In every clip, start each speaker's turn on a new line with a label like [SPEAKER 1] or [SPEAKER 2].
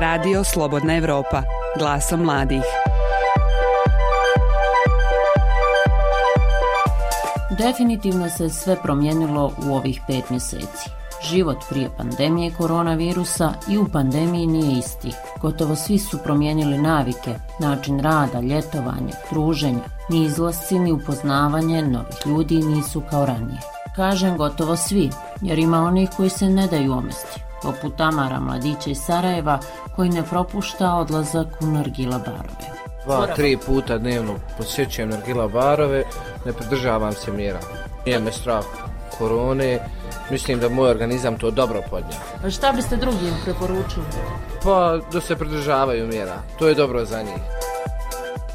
[SPEAKER 1] Radio Slobodna Evropa, glasom mladih.
[SPEAKER 2] Definitivno se sve promijenilo u ovih pet mjeseci. Život prije pandemije koronavirusa i u pandemiji nije isti. Gotovo svi su promijenili navike, način rada, ljetovanje, druženja. Ni izlasci, ni upoznavanje novih ljudi nisu kao ranije. Kažem gotovo svi, jer ima onih koji se ne daju omesti, poput Tamara Mladića iz Sarajeva, koji ne propušta odlazak u Nargila barove.
[SPEAKER 3] Dva, tri puta dnevno posjećujem Nargila barove, ne pridržavam se mjera. Nije me strah korone, mislim da moj organizam to dobro podnije.
[SPEAKER 2] A šta biste drugim preporučili?
[SPEAKER 3] Pa da se pridržavaju mjera, to je dobro za njih.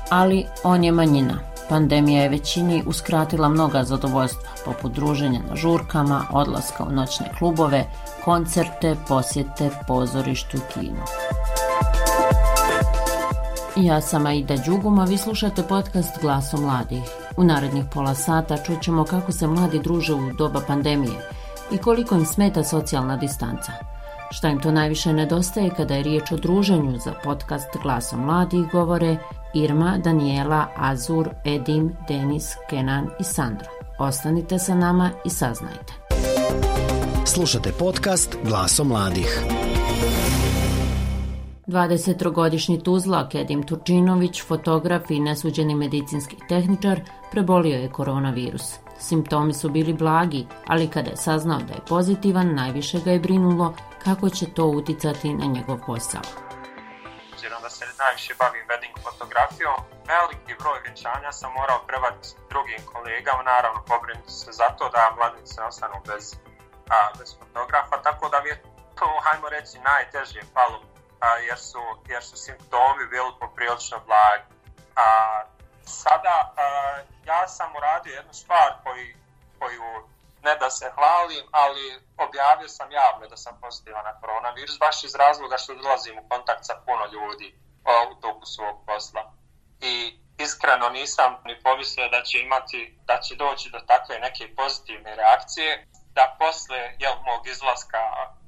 [SPEAKER 2] Ali on je manjina. Pandemija je većini uskratila mnoga zadovoljstva, poput druženja na žurkama, odlaska u noćne klubove, koncerte, posjete, pozorištu, i kinu. Ja sam Aida Đuguma, vi slušate podcast Glaso mladih. U narednih pola sata čućemo kako se mladi druže u doba pandemije i koliko im smeta socijalna distanca. Šta im to najviše nedostaje kada je riječ o druženju za podcast Glaso mladih govore Irma, Daniela, Azur, Edim, Denis, Kenan i Sandra. Ostanite sa nama i saznajte.
[SPEAKER 4] Slušate podcast Glaso mladih.
[SPEAKER 2] 23-godišnji Tuzlak Edim Turčinović, fotograf i nesuđeni medicinski tehničar, prebolio je koronavirus. Simptomi su bili blagi, ali kada je saznao da je pozitivan, najviše ga je brinulo kako će to uticati na njegov posao.
[SPEAKER 5] Obzirom da se najviše bavim wedding fotografijom, veliki broj vjenčanja sam morao prevati drugim kolegama, naravno pobrinuti se za to da mladnice ostanu bez, a, bez fotografa, tako da mi je to, hajmo reći, najteže palo a, jer, su, jer su simptomi bili poprilično blagi. A, sada a, ja sam uradio jednu stvar koji, koju ne da se hvalim, ali objavio sam javno da sam pozitivan na koronavirus, baš iz razloga što dolazim u kontakt sa puno ljudi u toku svog posla. I iskreno nisam ni pomislio da će imati, da će doći do takve neke pozitivne reakcije, da posle jel, mog izlaska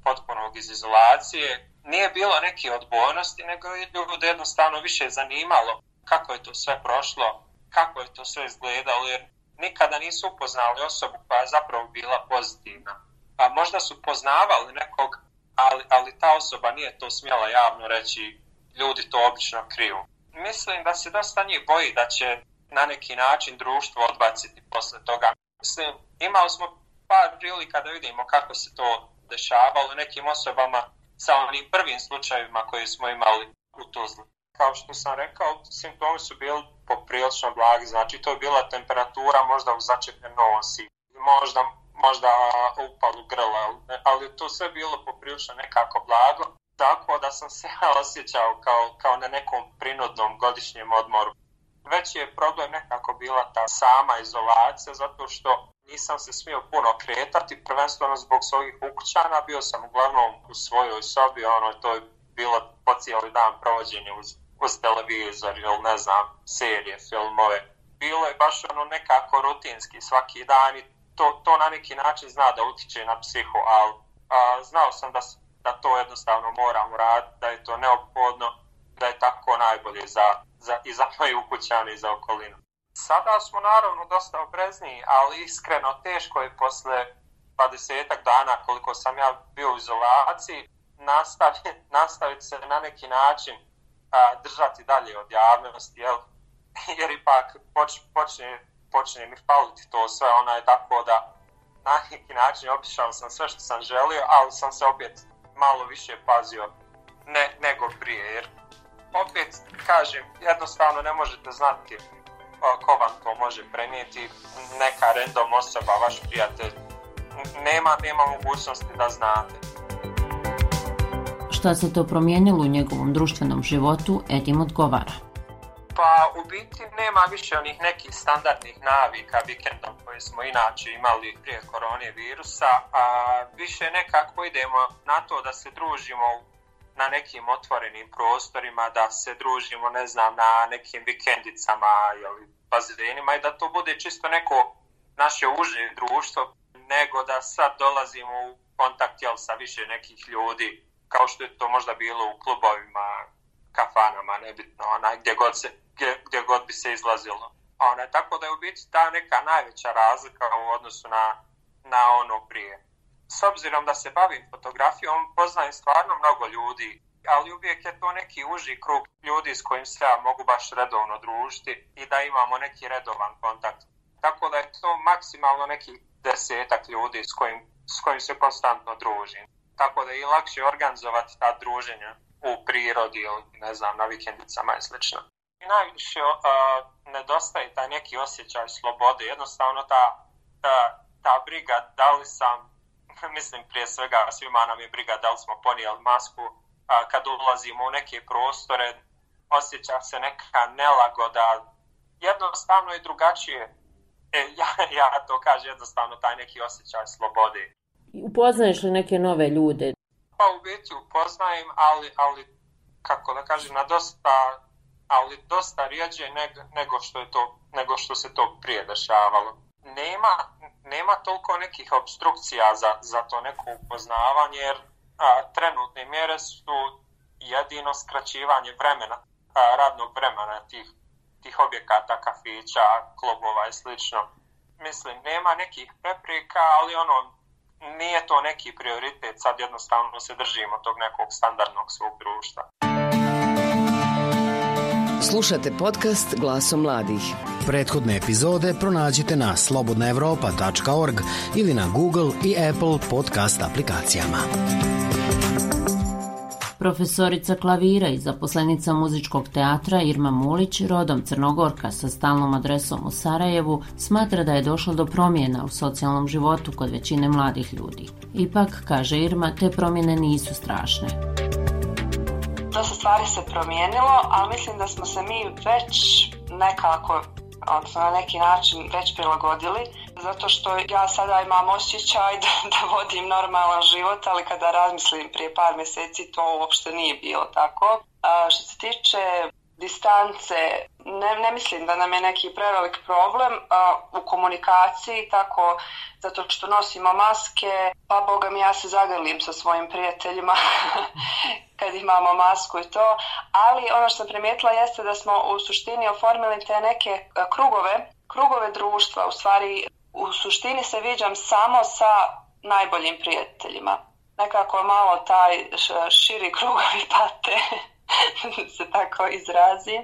[SPEAKER 5] potpunog iz izolacije, nije bilo neke odbojnosti, nego je ljudi jednostavno više zanimalo kako je to sve prošlo, kako je to sve izgledalo, jer nikada nisu upoznali osobu koja je zapravo bila pozitivna. Pa možda su poznavali nekog, ali, ali ta osoba nije to smjela javno reći, ljudi to obično kriju. Mislim da se dosta njih boji da će na neki način društvo odbaciti posle toga. Mislim, imali smo par prilika da vidimo kako se to dešavalo nekim osobama sa onim prvim slučajevima koje smo imali u Tuzli. Kao što sam rekao, simptomi su bili poprilično blagi, znači to je bila temperatura možda u začetne nosi, možda, možda upalu grla, ali to sve bilo poprilično nekako blago, tako da sam se osjećao kao, kao na nekom prinudnom godišnjem odmoru. Već je problem nekako bila ta sama izolacija, zato što nisam se smio puno kretati, prvenstveno zbog svojih ukućana, bio sam uglavnom u svojoj sobi, ono, to je bilo po cijeli dan provođenje uz, uz televizor ili ne znam, serije, filmove. Bilo je baš ono nekako rutinski svaki dan i to, to na neki način zna da utiče na psihu, ali a, znao sam da, da to jednostavno moram raditi, da je to neophodno, da je tako najbolje za, za, i za moje ukućane i za okolinu. Sada smo naravno dosta obrezniji, ali iskreno teško je posle 20 dana koliko sam ja bio u izolaciji nastaviti, nastaviti se na neki način a, držati dalje od javnosti, jel? jer ipak poč, počne, počne mi faliti to sve, ona je tako da na neki način opišao sam sve što sam želio, ali sam se opet malo više pazio ne, nego prije, jer opet kažem, jednostavno ne možete znati ko vam to može prenijeti, neka random osoba, vaš prijatelj, nema, nema mogućnosti da znate.
[SPEAKER 2] Šta se to promijenilo u njegovom društvenom životu, Edim odgovara.
[SPEAKER 5] Pa u biti nema više onih nekih standardnih navika vikendom koje smo inače imali prije korone virusa, a više nekako idemo na to da se družimo na nekim otvorenim prostorima, da se družimo, ne znam, na nekim vikendicama ili bazenima i da to bude čisto neko naše uže društvo, nego da sad dolazimo u kontakt jel, sa više nekih ljudi kao što je to možda bilo u klubovima, kafanama, nebitno, onaj, gdje god, se, gdje, gdje god bi se izlazilo. Ona, tako da je u biti ta neka najveća razlika u odnosu na, na ono prije. S obzirom da se bavim fotografijom, poznajem stvarno mnogo ljudi, ali uvijek je to neki uži krug ljudi s kojim se ja mogu baš redovno družiti i da imamo neki redovan kontakt. Tako da je to maksimalno neki desetak ljudi s kojim, s kojim se konstantno družim. Tako da je lakše organizovati ta druženja u prirodi ili ne znam, na vikendicama i slično. I najviše uh, nedostaje taj neki osjećaj slobode, jednostavno ta, ta, ta briga da li sam, mislim prije svega svima nam je briga da li smo ponijeli masku, a, kad ulazimo u neke prostore, osjeća se neka nelagoda, jednostavno je drugačije. E, ja, ja to kažem jednostavno taj neki osjećaj slobode.
[SPEAKER 2] Upoznaješ li neke nove ljude?
[SPEAKER 5] Pa u biti upoznajem, ali, ali kako da kažem, na dosta, ali dosta rijeđe nego, nego, što je to, nego što se to prije dešavalo. Nema, nema toliko nekih obstrukcija za, za to neko upoznavanje, jer a, trenutne mjere su jedino skraćivanje vremena, a, radnog vremena tih, tih objekata, kafića, klubova i slično. Mislim, nema nekih prepreka, ali ono, nije to neki prioritet, sad jednostavno se držimo tog nekog standardnog svog društva.
[SPEAKER 4] Slušate podcast Glasom mladih. Prethodne epizode pronađite na slobodnaevropa.org ili na Google i Apple podcast aplikacijama.
[SPEAKER 2] Profesorica klavira i zaposlenica muzičkog teatra Irma Mulić, rodom Crnogorka sa stalnom adresom u Sarajevu, smatra da je došlo do promjena u socijalnom životu kod većine mladih ljudi. Ipak, kaže Irma, te promjene nisu strašne.
[SPEAKER 6] Dosta stvari se promijenilo, ali mislim da smo se mi već nekako odnosno na neki način već prilagodili, zato što ja sada imam osjećaj da, da vodim normalan život, ali kada razmislim prije par mjeseci to uopšte nije bilo tako. A, što se tiče distance, ne, ne mislim da nam je neki prevelik problem a, u komunikaciji, tako zato što nosimo maske, pa boga mi ja se zagrlim sa svojim prijateljima kad imamo masku i to, ali ono što sam primijetila jeste da smo u suštini oformili te neke krugove, krugove društva, u stvari u suštini se viđam samo sa najboljim prijateljima. Nekako malo taj širi krugovi pate, se tako izrazim.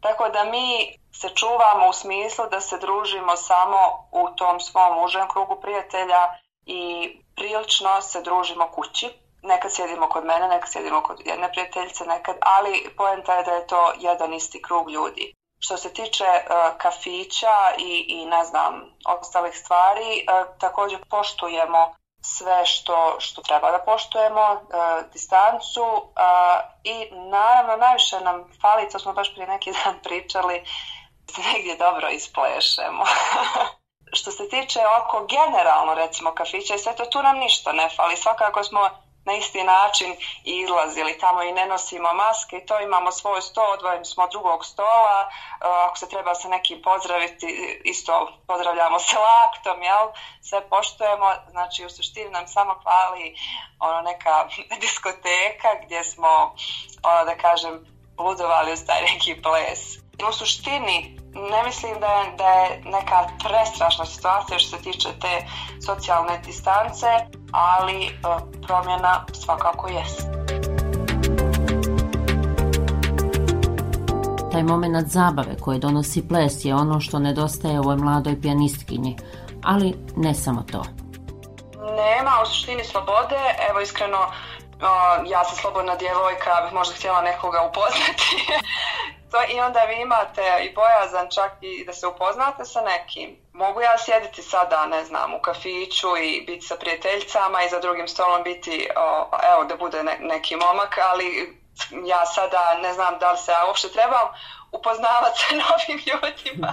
[SPEAKER 6] Tako da mi se čuvamo u smislu da se družimo samo u tom svom užem krugu prijatelja i prilično se družimo kući. Nekad sjedimo kod mene, nekad sjedimo kod jedne prijateljice, nekad, ali poenta je da je to jedan isti krug ljudi. Što se tiče uh, kafića i, i ne znam, ostalih stvari, uh, također poštujemo sve što, što treba da poštujemo, uh, distancu uh, i naravno najviše nam fali, to smo baš prije neki dan pričali, da se negdje dobro isplešemo. što se tiče oko generalno recimo kafića i sve to, tu nam ništa ne fali. Svakako smo na isti način izlazili tamo i ne nosimo maske i to imamo svoj sto, odvojeni smo od drugog stola, e, ako se treba sa neki pozdraviti, isto pozdravljamo se laktom, jel? Sve poštujemo, znači u suštini nam samo hvali ono neka diskoteka gdje smo, ono da kažem, ludovali uz taj neki ples. U suštini ne mislim da je, da je neka prestrašna situacija što se tiče te socijalne distance, ali e, promjena svakako jest.
[SPEAKER 2] Taj moment zabave koje donosi ples je ono što nedostaje ovoj mladoj pijanistkinji, ali ne samo to.
[SPEAKER 6] Nema u suštini slobode, evo iskreno ja sam slobodna djevojka, bih možda htjela nekoga upoznati. to, I onda vi imate i bojazan čak i da se upoznate sa nekim. Mogu ja sjediti sada, ne znam, u kafiću i biti sa prijateljicama i za drugim stolom biti, o, evo, da bude ne, neki momak, ali ja sada ne znam da li se ja uopšte trebam upoznavati sa novim ljudima.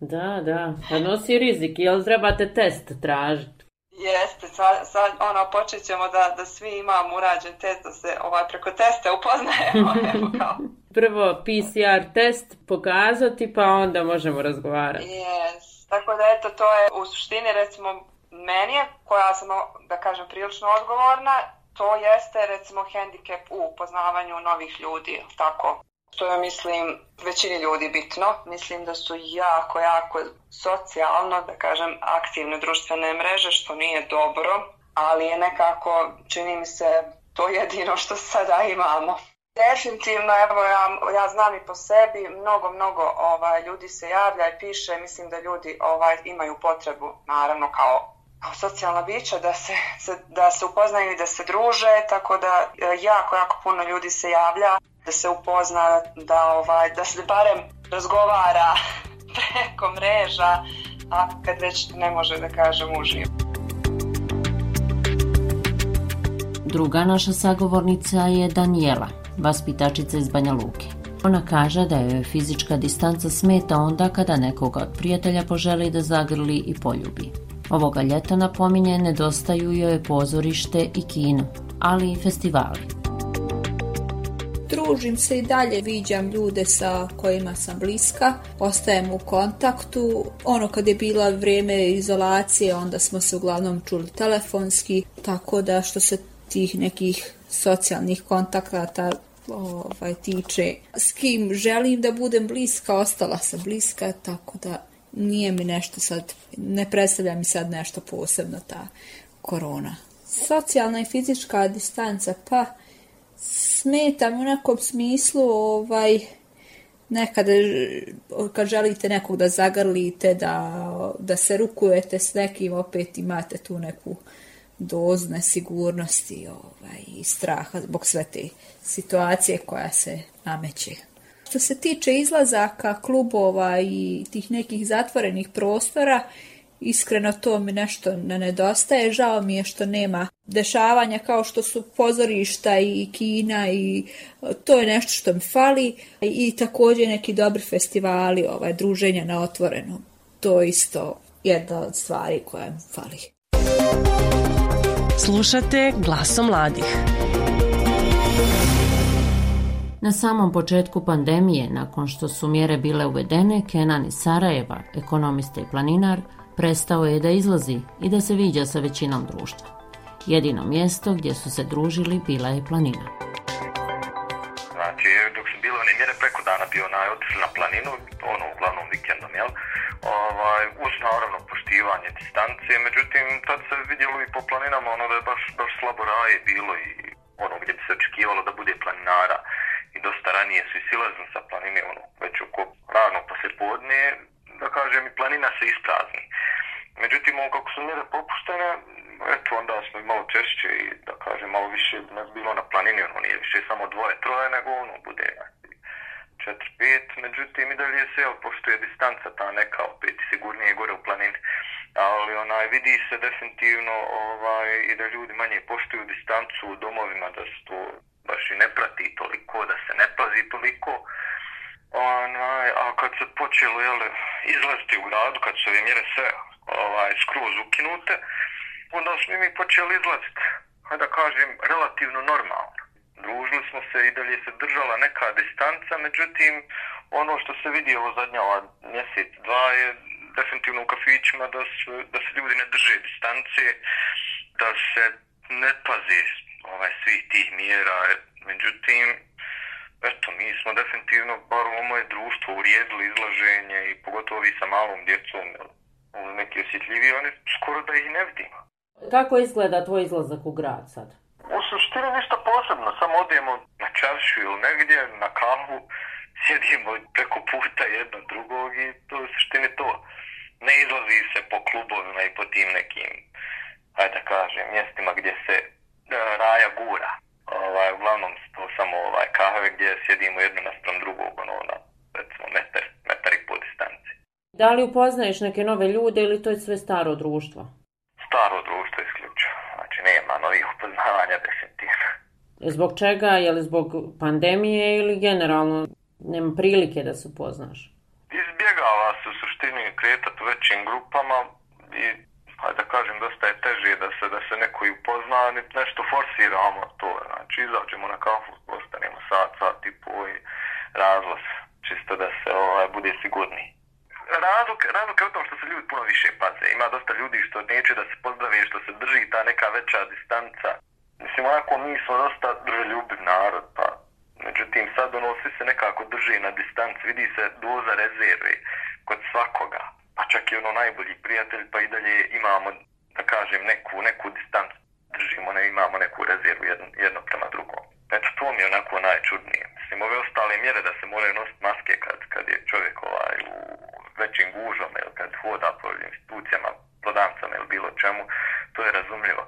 [SPEAKER 2] Da, da, pa nosi rizik, jel trebate test tražiti?
[SPEAKER 6] Jeste, sad, sad ono, počet ćemo da, da svi imamo urađen test, da se ovaj, preko testa upoznajemo. Evo, kao.
[SPEAKER 2] Prvo PCR test pokazati, pa onda možemo razgovarati.
[SPEAKER 6] Yes. Tako da, eto, to je u suštini, recimo, meni je, koja sam, da kažem, prilično odgovorna, to jeste recimo hendikep u upoznavanju novih ljudi, tako? Što je, mislim, većini ljudi bitno. Mislim da su jako, jako socijalno, da kažem, aktivne društvene mreže, što nije dobro, ali je nekako, čini mi se, to jedino što sada imamo. Definitivno, evo ja, ja znam i po sebi, mnogo, mnogo ovaj, ljudi se javlja i piše, mislim da ljudi ovaj imaju potrebu, naravno kao socijalna bića da se, da se upoznaju i da se druže, tako da e, jako, jako puno ljudi se javlja da se upozna, da, ovaj, da se barem razgovara preko mreža, a kad već ne može da kažem uživo.
[SPEAKER 2] Druga naša sagovornica je Daniela, vaspitačica iz Banja Luke. Ona kaže da joj fizička distanca smeta onda kada nekoga od prijatelja poželi da zagrli i poljubi. Ovoga ljeta napominje nedostaju joj pozorište i kino, ali i festivali.
[SPEAKER 7] Družim se i dalje, viđam ljude sa kojima sam bliska, ostajem u kontaktu. Ono kad je bila vrijeme izolacije, onda smo se uglavnom čuli telefonski, tako da što se tih nekih socijalnih kontakata ovaj, tiče. S kim želim da budem bliska, ostala sam bliska, tako da nije mi nešto sad, ne predstavlja mi sad nešto posebno ta korona. Socijalna i fizička distanca, pa smeta u nekom smislu ovaj, nekada kad želite nekog da zagrlite, da, da se rukujete s nekim, opet imate tu neku dozu nesigurnosti ovaj, i straha zbog sve te situacije koja se nameće. Što se tiče izlazaka klubova i tih nekih zatvorenih prostora, iskreno to mi nešto ne nedostaje. Žao mi je što nema dešavanja kao što su pozorišta i kina i e, to je nešto što mi fali. I također neki dobri festivali, ovaj, druženja na otvorenom. To je isto jedna od stvari koja mi fali.
[SPEAKER 1] Slušate glasom mladih.
[SPEAKER 2] Na samom početku pandemije, nakon što su mjere bile uvedene, Kenan iz Sarajeva, ekonomista i planinar, prestao je da izlazi i da se viđa sa većinom društva. Jedino mjesto gdje su se družili bila je planina.
[SPEAKER 8] Znači, dok su bile one mjere preko dana bio onaj otišli na planinu, ono uglavnom vikendom, jel? Ovaj, uz naravno poštivanje distancije, međutim, tad se vidjelo i po planinama ono da je baš, baš slabo raje bilo i ono gdje bi se očekivalo da bude planinara i dosta ranije su i silazili sa planine, ono, već oko rano posle podne, da kažem, i planina se isprazni. Međutim, ono, kako su mjere popuštene, eto, onda smo i malo češće i, da kažem, malo više nas bilo na planini, ono, nije više samo dvoje, troje, nego, ono, bude četiri, pet, međutim, i dalje se, jel, pošto je distanca ta neka, opet, sigurnije gore u planini, ali, onaj, vidi se definitivno, ovaj, i da ljudi manje poštuju distancu u domovima, da su to baš i ne prati toliko, da se ne pazi toliko, Onaj, a kad se počelo jel, izlaziti u gradu, kad su ove mjere sve ovaj, skroz ukinute, onda smo mi počeli izlaziti, hajde da kažem, relativno normalno. Družili smo se i dalje se držala neka distanca, međutim, ono što se vidi ovo zadnja ova mjesec, dva je definitivno u kafićima da, su, da se ljudi ne drže distance, da se ne pazi ovaj, svih tih mjera, međutim, eto, mi smo definitivno, bar u moje društvo, urijedili izlaženje i pogotovo vi sa malom djecom, neki osjetljiviji, oni skoro da ih ne vidimo.
[SPEAKER 2] Kako izgleda tvoj izlazak u grad sad?
[SPEAKER 8] U suštini ništa posebno, samo odijemo na čaršu ili negdje, na kavu, sjedimo preko puta jedno drugog i to je suštini to. Ne izlazi se po klubovima i po tim nekim, hajde da kažem, mjestima gdje se raja gura ovaj, uglavnom to samo ovaj, kahve gdje sjedimo jedno naspram drugog, ono, na, recimo, metar, metar i po distanci.
[SPEAKER 2] Da li upoznaješ neke nove ljude ili to je sve staro društvo?
[SPEAKER 8] Staro društvo isključio. Znači, nema novih upoznavanja, definitivno.
[SPEAKER 2] Zbog čega? Je li zbog pandemije ili generalno nema prilike da se upoznaš?
[SPEAKER 8] Izbjegava se u suštini kretati u većim grupama i a da kažem, dosta je teže da se da se neko i upozna, nešto forsiramo to, znači izađemo na kafu, ostanemo sat, sat i po i razlaz, čisto da se ovaj, bude sigurni. Razlog, razlog je u tom što se ljudi puno više paze. Ima dosta ljudi što neće da se pozdrave, što se drži ta neka veća distanca. Mislim, onako mi smo dosta drželjubiv narod, pa međutim sad ono svi se nekako drži na distanci, vidi se doza rezerve kod svakoga, pa čak i ono najbolji prijatelj, pa i dalje imamo, da kažem, neku, neku distancu, držimo, ne imamo neku rezervu jedno, jedno prema drugom. Eto, to mi je onako najčudnije. Mislim, ove ostale mjere da se moraju nositi maske kad, kad je čovjek ovaj, u većim gužama ili kad hoda po institucijama, prodavcama ili bilo čemu, to je razumljivo.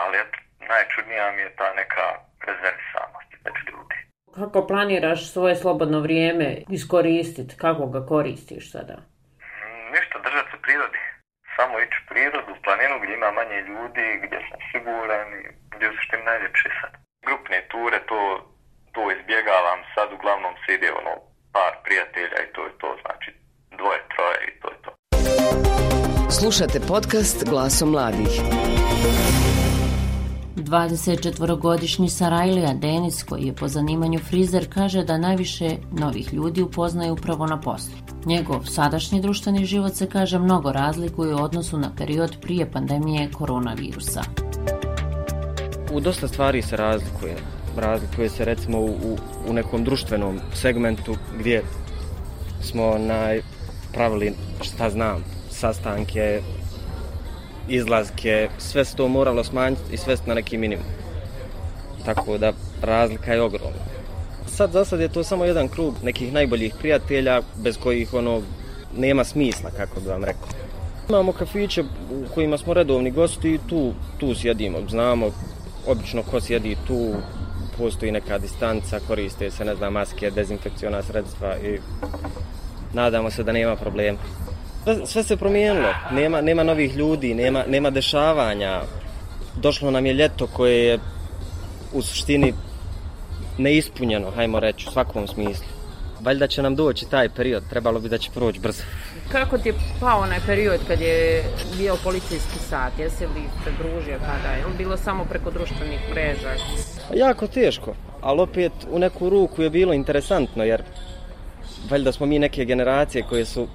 [SPEAKER 8] Ali eto, najčudnija mi je ta neka rezervisanost među ljudi.
[SPEAKER 2] Kako planiraš svoje slobodno vrijeme iskoristiti? Kako ga koristiš sada?
[SPEAKER 8] Ništa, držati se prirodi. Samo ići u prirodu, u planinu gdje ima manje ljudi, gdje sam siguran i gdje su što najljepše sad. Grupne ture, to, to izbjegavam. Sad uglavnom se ide ono par prijatelja i to je to, znači dvoje, troje i to je to.
[SPEAKER 1] Slušate podcast Glasom mladih.
[SPEAKER 2] 24-godišnji Sarajlija Denis, koji je po zanimanju frizer, kaže da najviše novih ljudi upoznaju upravo na poslu. Njegov sadašnji društveni život se kaže mnogo razlikuje u odnosu na period prije pandemije koronavirusa.
[SPEAKER 3] U dosta stvari se razlikuje. Razlikuje se recimo u, u nekom društvenom segmentu gdje smo najpravili, šta znam, sastanke, izlazke, sve se to moralo smanjiti i sve na neki minimum. Tako da razlika je ogromna. Sad za sad je to samo jedan krug nekih najboljih prijatelja bez kojih ono nema smisla, kako bi vam rekao. Imamo kafiće u kojima smo redovni gosti i tu, tu sjedimo. Znamo obično ko sjedi tu, postoji neka distanca, koriste se, ne znam, maske, dezinfekciona sredstva i nadamo se da nema problema sve, sve se promijenilo. Nema, nema novih ljudi, nema, nema dešavanja. Došlo nam je ljeto koje je u suštini neispunjeno, hajmo reći, u svakom smislu. Valjda će nam doći taj period, trebalo bi da će proći brzo.
[SPEAKER 2] Kako ti je pao onaj period kad je bio policijski sat? Jesi li se družio kada je? bilo samo preko društvenih mreža?
[SPEAKER 3] Jako teško, ali opet u neku ruku je bilo interesantno, jer valjda smo mi neke generacije koje su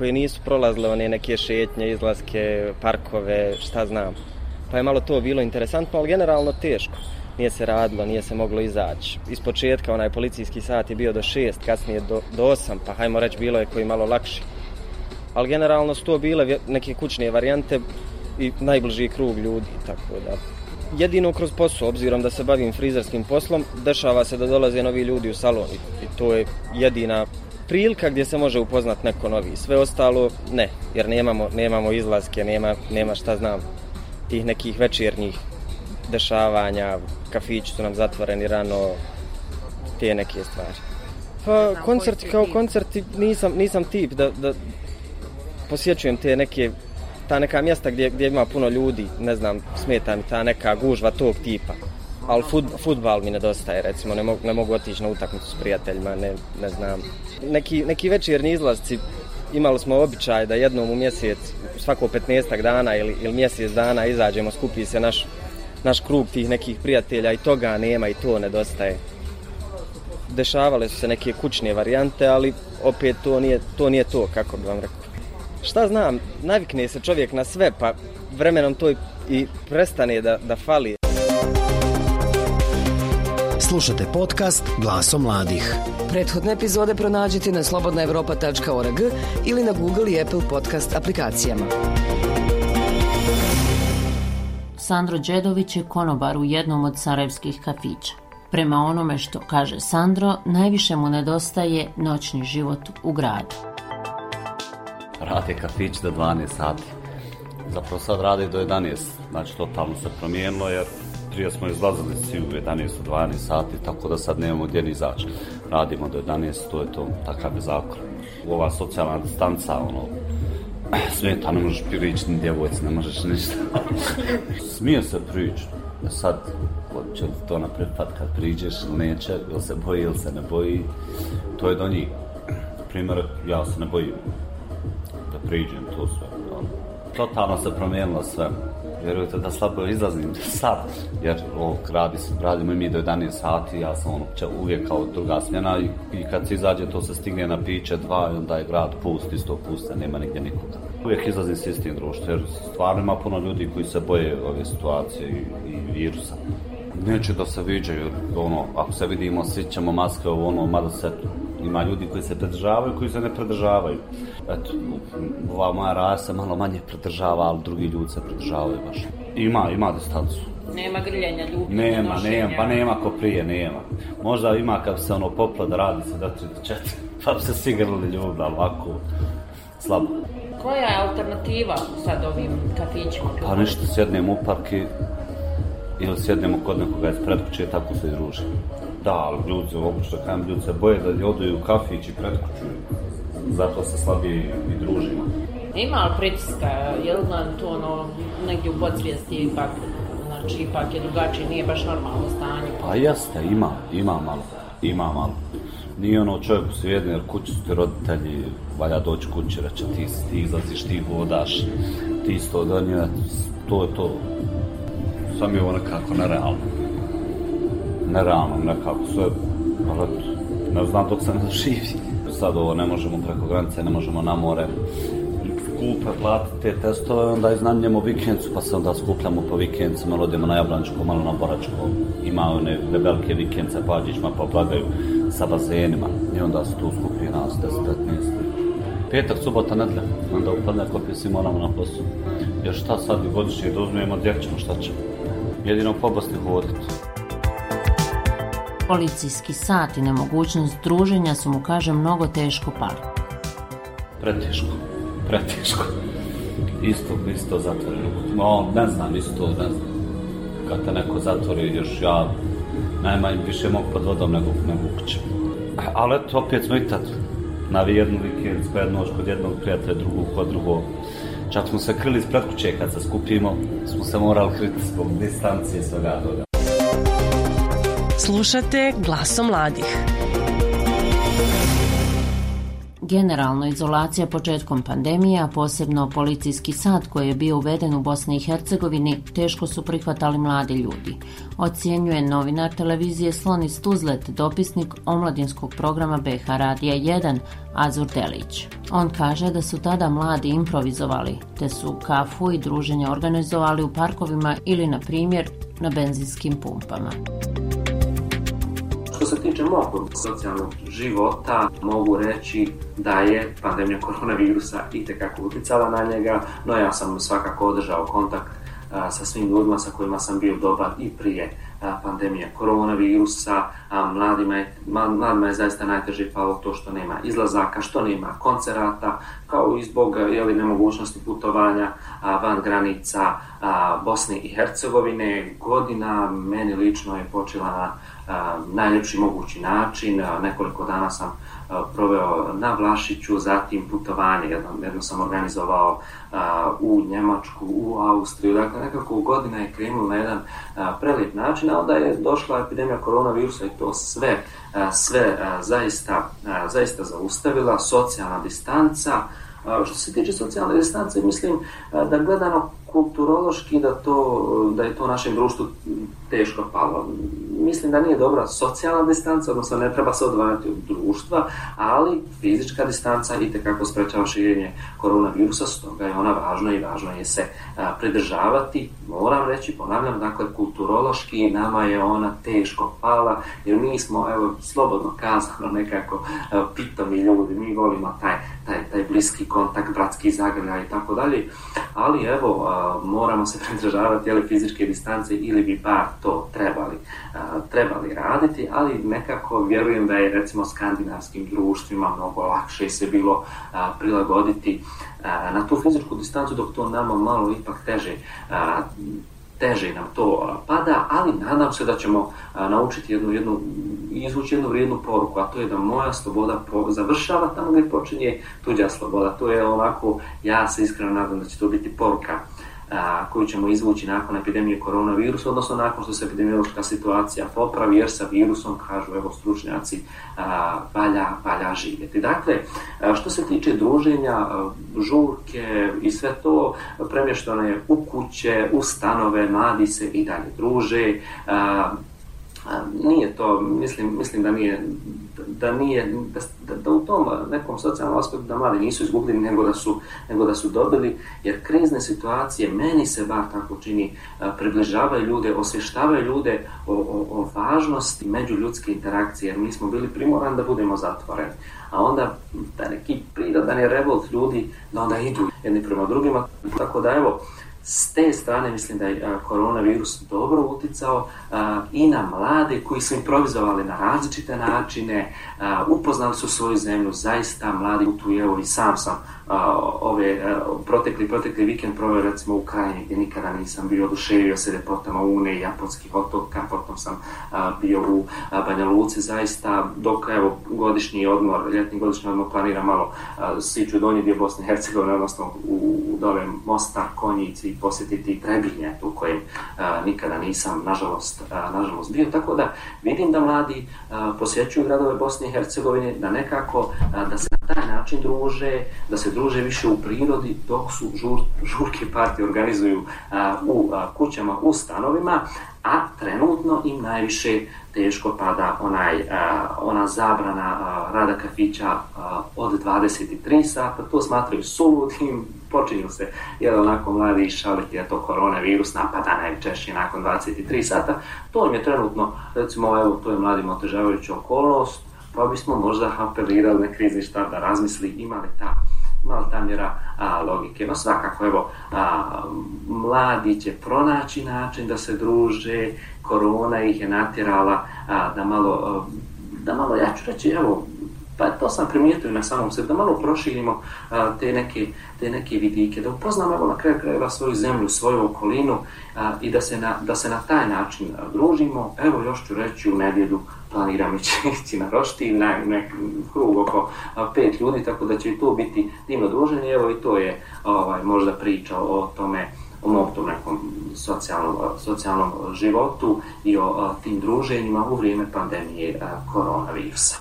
[SPEAKER 3] koje nisu prolazile one neke šetnje, izlaske, parkove, šta znam. Pa je malo to bilo interesantno, ali generalno teško. Nije se radilo, nije se moglo izaći. Iz početka onaj policijski sat je bio do šest, kasnije do, do osam, pa hajmo reći bilo je koji malo lakši. Ali generalno su to bile neke kućne varijante i najbliži krug ljudi, tako da jedino kroz posao, obzirom da se bavim frizerskim poslom, dešava se da dolaze novi ljudi u salon i to je jedina prilika gdje se može upoznat neko novi. Sve ostalo ne, jer nemamo, nemamo izlaske, nema, nema šta znam tih nekih večernjih dešavanja, kafići su nam zatvoreni rano, te neke stvari. Pa koncerti kao koncerti nisam, nisam tip da, da posjećujem te neke ta neka mjesta gdje, gdje ima puno ljudi, ne znam, smeta mi ta neka gužva tog tipa ali fut, futbal mi nedostaje, recimo, ne mogu, ne mogu otići na utakmicu s prijateljima, ne, ne znam. Neki, neki večerni izlazci, imali smo običaj da jednom u mjesec, svako 15 dana ili, ili mjesec dana izađemo, skupi se naš, naš krug tih nekih prijatelja i toga nema i to nedostaje. Dešavale su se neke kućne varijante, ali opet to nije to, nije to kako bi vam rekao. Šta znam, navikne se čovjek na sve, pa vremenom to i prestane da, da fali.
[SPEAKER 4] Slušate podcast Glaso mladih.
[SPEAKER 1] Prethodne epizode pronađite na slobodnaevropa.org ili na Google i Apple podcast aplikacijama.
[SPEAKER 2] Sandro Đedović je konobar u jednom od sarajevskih kafića. Prema onome što kaže Sandro, najviše mu nedostaje noćni život u gradu.
[SPEAKER 9] Rade kafić do 12 sati. Zapravo sad rade do 11. Znači, totalno se promijenilo jer prije smo izlazili svi u 11, 12 sati, tako da sad nemamo gdje ni izaći. Radimo do 11, to je to, takav je zakon. Ova socijalna distanca, ono, smeta, ne možeš prići ni djevojci, ne možeš ništa. Smije se prići. E sad, će li to naprepad kad priđeš ili neće, ili se boji ili se ne boji, to je do njih. Primjer, ja se ne bojim da priđem to sve. Ono. Totalno se promijenilo sve vjerujete da slabo izlazim sad, jer o, radi, radimo i mi do 11 sati, ja sam ono, će uvijek kao druga smjena i, i kad se izađe to se stigne na piće dva i onda je grad pust, isto puste, nema nigdje nikoga. Uvijek izlazim s istim društvom, jer stvarno ima puno ljudi koji se boje ove situacije i, i virusa. Neće da se viđaju, ono, ako se vidimo, svi ćemo maske, ono, mada se ima ljudi koji se pridržavaju, koji se ne pridržavaju. Eto, ova moja rasa malo manje pridržava, ali drugi ljudi se pridržavaju baš. Ima, ima distancu.
[SPEAKER 2] Nema grljenja ljubi,
[SPEAKER 9] Nema,
[SPEAKER 2] nošenja.
[SPEAKER 9] nema, pa nema ko prije, nema. Možda ima kad se ono popla da radi se da tri do četiri, pa bi se svi grlili ljubi, ali ovako slabo.
[SPEAKER 2] Koja je alternativa sad ovim kafićima?
[SPEAKER 9] Pa ništa, sjednemo u parki ili sjednemo kod nekoga iz predkuće, tako se i druži. Da, ali ljudi, obično kajem, ljudi se boje da odaju u kafić i predkuću. Zato se slabije i družimo.
[SPEAKER 2] Ima li pritiska, je li to ono, negdje u podsvijesti ipak, znači ipak je drugačije, nije baš normalno stanje.
[SPEAKER 9] Pa jeste, ima, ima malo, ima malo. Nije ono čovjeku svijedno, jer kući su ti roditelji, valja doći kući, reće ti, ti izlaziš, ti vodaš, ti isto do nje, to je to. Sam je ovo nekako nerealno. Nerealno, nekako sve, ali ne znam dok se ne doživi. Sad ovo ne možemo preko granice, ne možemo na more, skupe platiti te testove, onda iznajmljamo vikendicu, pa se onda skupljamo po vikendcu, malo odemo na Jablančko, malo na Boračko, ima one velike vikendice, pađićima, pa plagaju sa bazenima, i onda se tu skupi nas 10-15. Petak, subota, nedlja, onda upadne kopije svi moramo na poslu. Jer šta sad i godišnje da uzmemo, gdje ćemo, šta ćemo? Jedino po Bosni hoditi.
[SPEAKER 2] Policijski sat i nemogućnost druženja su mu, kaže, mnogo teško pali.
[SPEAKER 9] Preteško, preteško. Isto, isto zatvoreno. No, ne znam, isto, ne znam. Kad te neko zatvori, još ja najmanje više mogu pod vodom nego, nego kuće. Ali eto, opet smo i tad na jednu vikend, spred noć kod jednog prijatelja, drugog kod drugog. Čak smo se krili ispred kuće kad se skupimo, smo se morali kriti zbog distancije svega toga.
[SPEAKER 10] Slušate glasom mladih.
[SPEAKER 2] Generalno izolacija početkom pandemije, a posebno policijski sad koji je bio uveden u Bosni i Hercegovini, teško su prihvatali mladi ljudi. Ocjenjuje novinar televizije Sloni Stuzlet, dopisnik omladinskog programa BH Radija 1, Azur Delić. On kaže da su tada mladi improvizovali, te su kafu i druženje organizovali u parkovima ili, na primjer, na benzinskim pumpama.
[SPEAKER 11] Tiče mog socijalnog života, mogu reći da je pandemija koronavirusa i tekako utjecala na njega, no ja sam svakako održao kontakt a, sa svim ljudima sa kojima sam bio dobar i prije a, pandemije koronavirusa. A, mladima, je, ma, mladima je zaista najteže palo to što nema izlazaka, što nema koncerata, kao i zbog jeli, nemogućnosti putovanja a, van granica a, Bosne i Hercegovine. Godina meni lično je počela na najljepši mogući način. A, nekoliko dana sam proveo na Vlašiću, zatim putovanje, jedno, jedno sam organizovao a, u Njemačku, u Austriju, dakle nekako godina je krenula na jedan a, prelijep način, a onda je došla epidemija koronavirusa i to sve, a, sve a, zaista, a, zaista zaustavila, socijalna distanca, a, što se tiče socijalne distance, mislim a, da gledano kulturološki da to da je to našem društvu teško palo. Mislim da nije dobra socijalna distanca, odnosno ne treba se odvajati od društva, ali fizička distanca i tekako sprečava širenje koronavirusa, stoga je ona važna i važno je se a, pridržavati. Moram reći, ponavljam, dakle, kulturološki nama je ona teško pala, jer mi smo, evo, slobodno kazano nekako a, pitomi ljudi, mi volimo taj, taj, taj bliski kontakt, bratski zagrljaj i tako dalje, ali evo, a, moramo se pridržavati jeli, fizičke distance ili bi bar to trebali, a, trebali raditi, ali nekako vjerujem da je recimo skandinavskim društvima mnogo lakše se bilo a, prilagoditi a, na tu fizičku distancu, dok to nama malo ipak teže a, teže nam to pada, ali nadam se da ćemo naučiti jednu, jednu, izvući jednu vrijednu poruku, a to je da moja sloboda po, završava tamo gdje počinje tuđa sloboda. To je onako, ja se iskreno nadam da će to biti poruka a, koju ćemo izvući nakon epidemije koronavirusa, odnosno nakon što se epidemiološka situacija popravi, jer sa virusom, kažu evo stručnjaci, a, valja, valja živjeti. Dakle, a, što se tiče druženja, a, žurke i sve to, premješteno je u kuće, u stanove, mladi se i dalje druže, a, A, nije to, mislim, mislim da nije, da nije, da, da, u tom nekom socijalnom aspektu da mladi nisu izgubili nego da su, nego da su dobili, jer krizne situacije, meni se bar tako čini, približavaju ljude, osvještavaju ljude o, o, o važnosti međuljudske interakcije, jer mi smo bili primorani da budemo zatvoreni. A onda da neki prirodan je revolt ljudi da onda idu jedni prema drugima, tako da evo, S te strane mislim da je koronavirus dobro uticao i na mlade koji su improvizovali na različite načine, upoznali su svoju zemlju, zaista mladi putuju, evo i sam sam a, ove e, protekli, protekli vikend proveo recimo u krajini gdje nikada nisam bio, oduševio se lepotama Une i japonskih otoka, potom sam bio u Banja Luci, zaista dok evo godišnji odmor, ljetni godišnji odmor planira malo siću donji dio Bosne i Hercegovine, odnosno u, u dole Mostar, Konjici i posjetiti Trebinje u kojem a, nikada nisam nažalost, a, nažalost bio, tako da vidim da mladi a, posjećuju gradove Bosne i Hercegovine, da nekako a, da se taj način druže, da se druže više u prirodi dok su žur, žurke partije organizuju a, u a, kućama, u stanovima, a trenutno im najviše teško pada onaj, a, ona zabrana a, rada kafića a, od 23 sata, to smatraju suludim, počinju se jedan onako mladi šaliti, eto to koronavirus napada najčešće nakon 23 sata, to im je trenutno, recimo, evo, to je mladim otežavajuća okolnost, pa bismo možda apelirali na krizni štab da razmisli imali ta malo ta mjera a, logike. No svakako, evo, a, mladi će pronaći način da se druže, korona ih je natjerala a, da malo, a, da malo, ja ću reći, evo, pa to sam primijetio na samom sebi, da malo proširimo a, te, neke, te neke vidike, da upoznamo evo, na kraju krajeva svoju zemlju, svoju okolinu a, i da se, na, da se na taj način družimo. Evo još ću reći u nedjelju planiram ići na rošti, na nek krug oko a, pet ljudi, tako da će to biti divno druženje. Evo i to je ovaj, možda priča o tome o mom tom nekom socijalnom, socijalnom životu i o a, tim druženjima u vrijeme pandemije a, koronavirusa.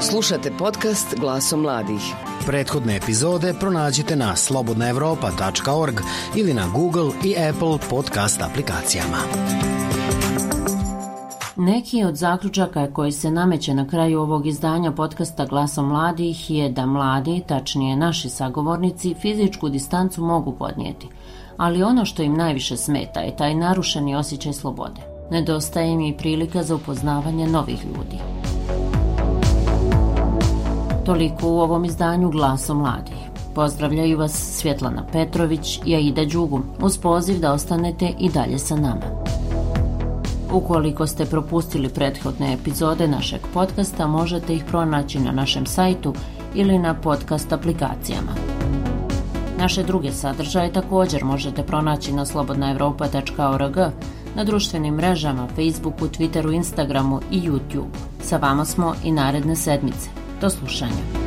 [SPEAKER 1] Slušate podcast Glasom mladih.
[SPEAKER 4] Prethodne epizode pronađite na slobodnaevropa.org ili na Google i Apple podcast aplikacijama.
[SPEAKER 2] Neki od zaključaka koji se nameće na kraju ovog izdanja podcasta Glasom mladih je da mladi, tačnije naši sagovornici, fizičku distancu mogu podnijeti. Ali ono što im najviše smeta je taj narušeni osjećaj slobode. Nedostaje im i prilika za upoznavanje novih ljudi. Toliko u ovom izdanju Glasom mladih. Pozdravljaju vas Svjetlana Petrović i Aida Đugum uz poziv da ostanete i dalje sa nama. Ukoliko ste propustili prethodne epizode našeg podcasta, možete ih pronaći na našem sajtu ili na podcast aplikacijama. Naše druge sadržaje također možete pronaći na slobodnaevropa.org, na društvenim mrežama, Facebooku, Twitteru, Instagramu i YouTube. Sa vama smo i naredne sedmice. Do slušanja.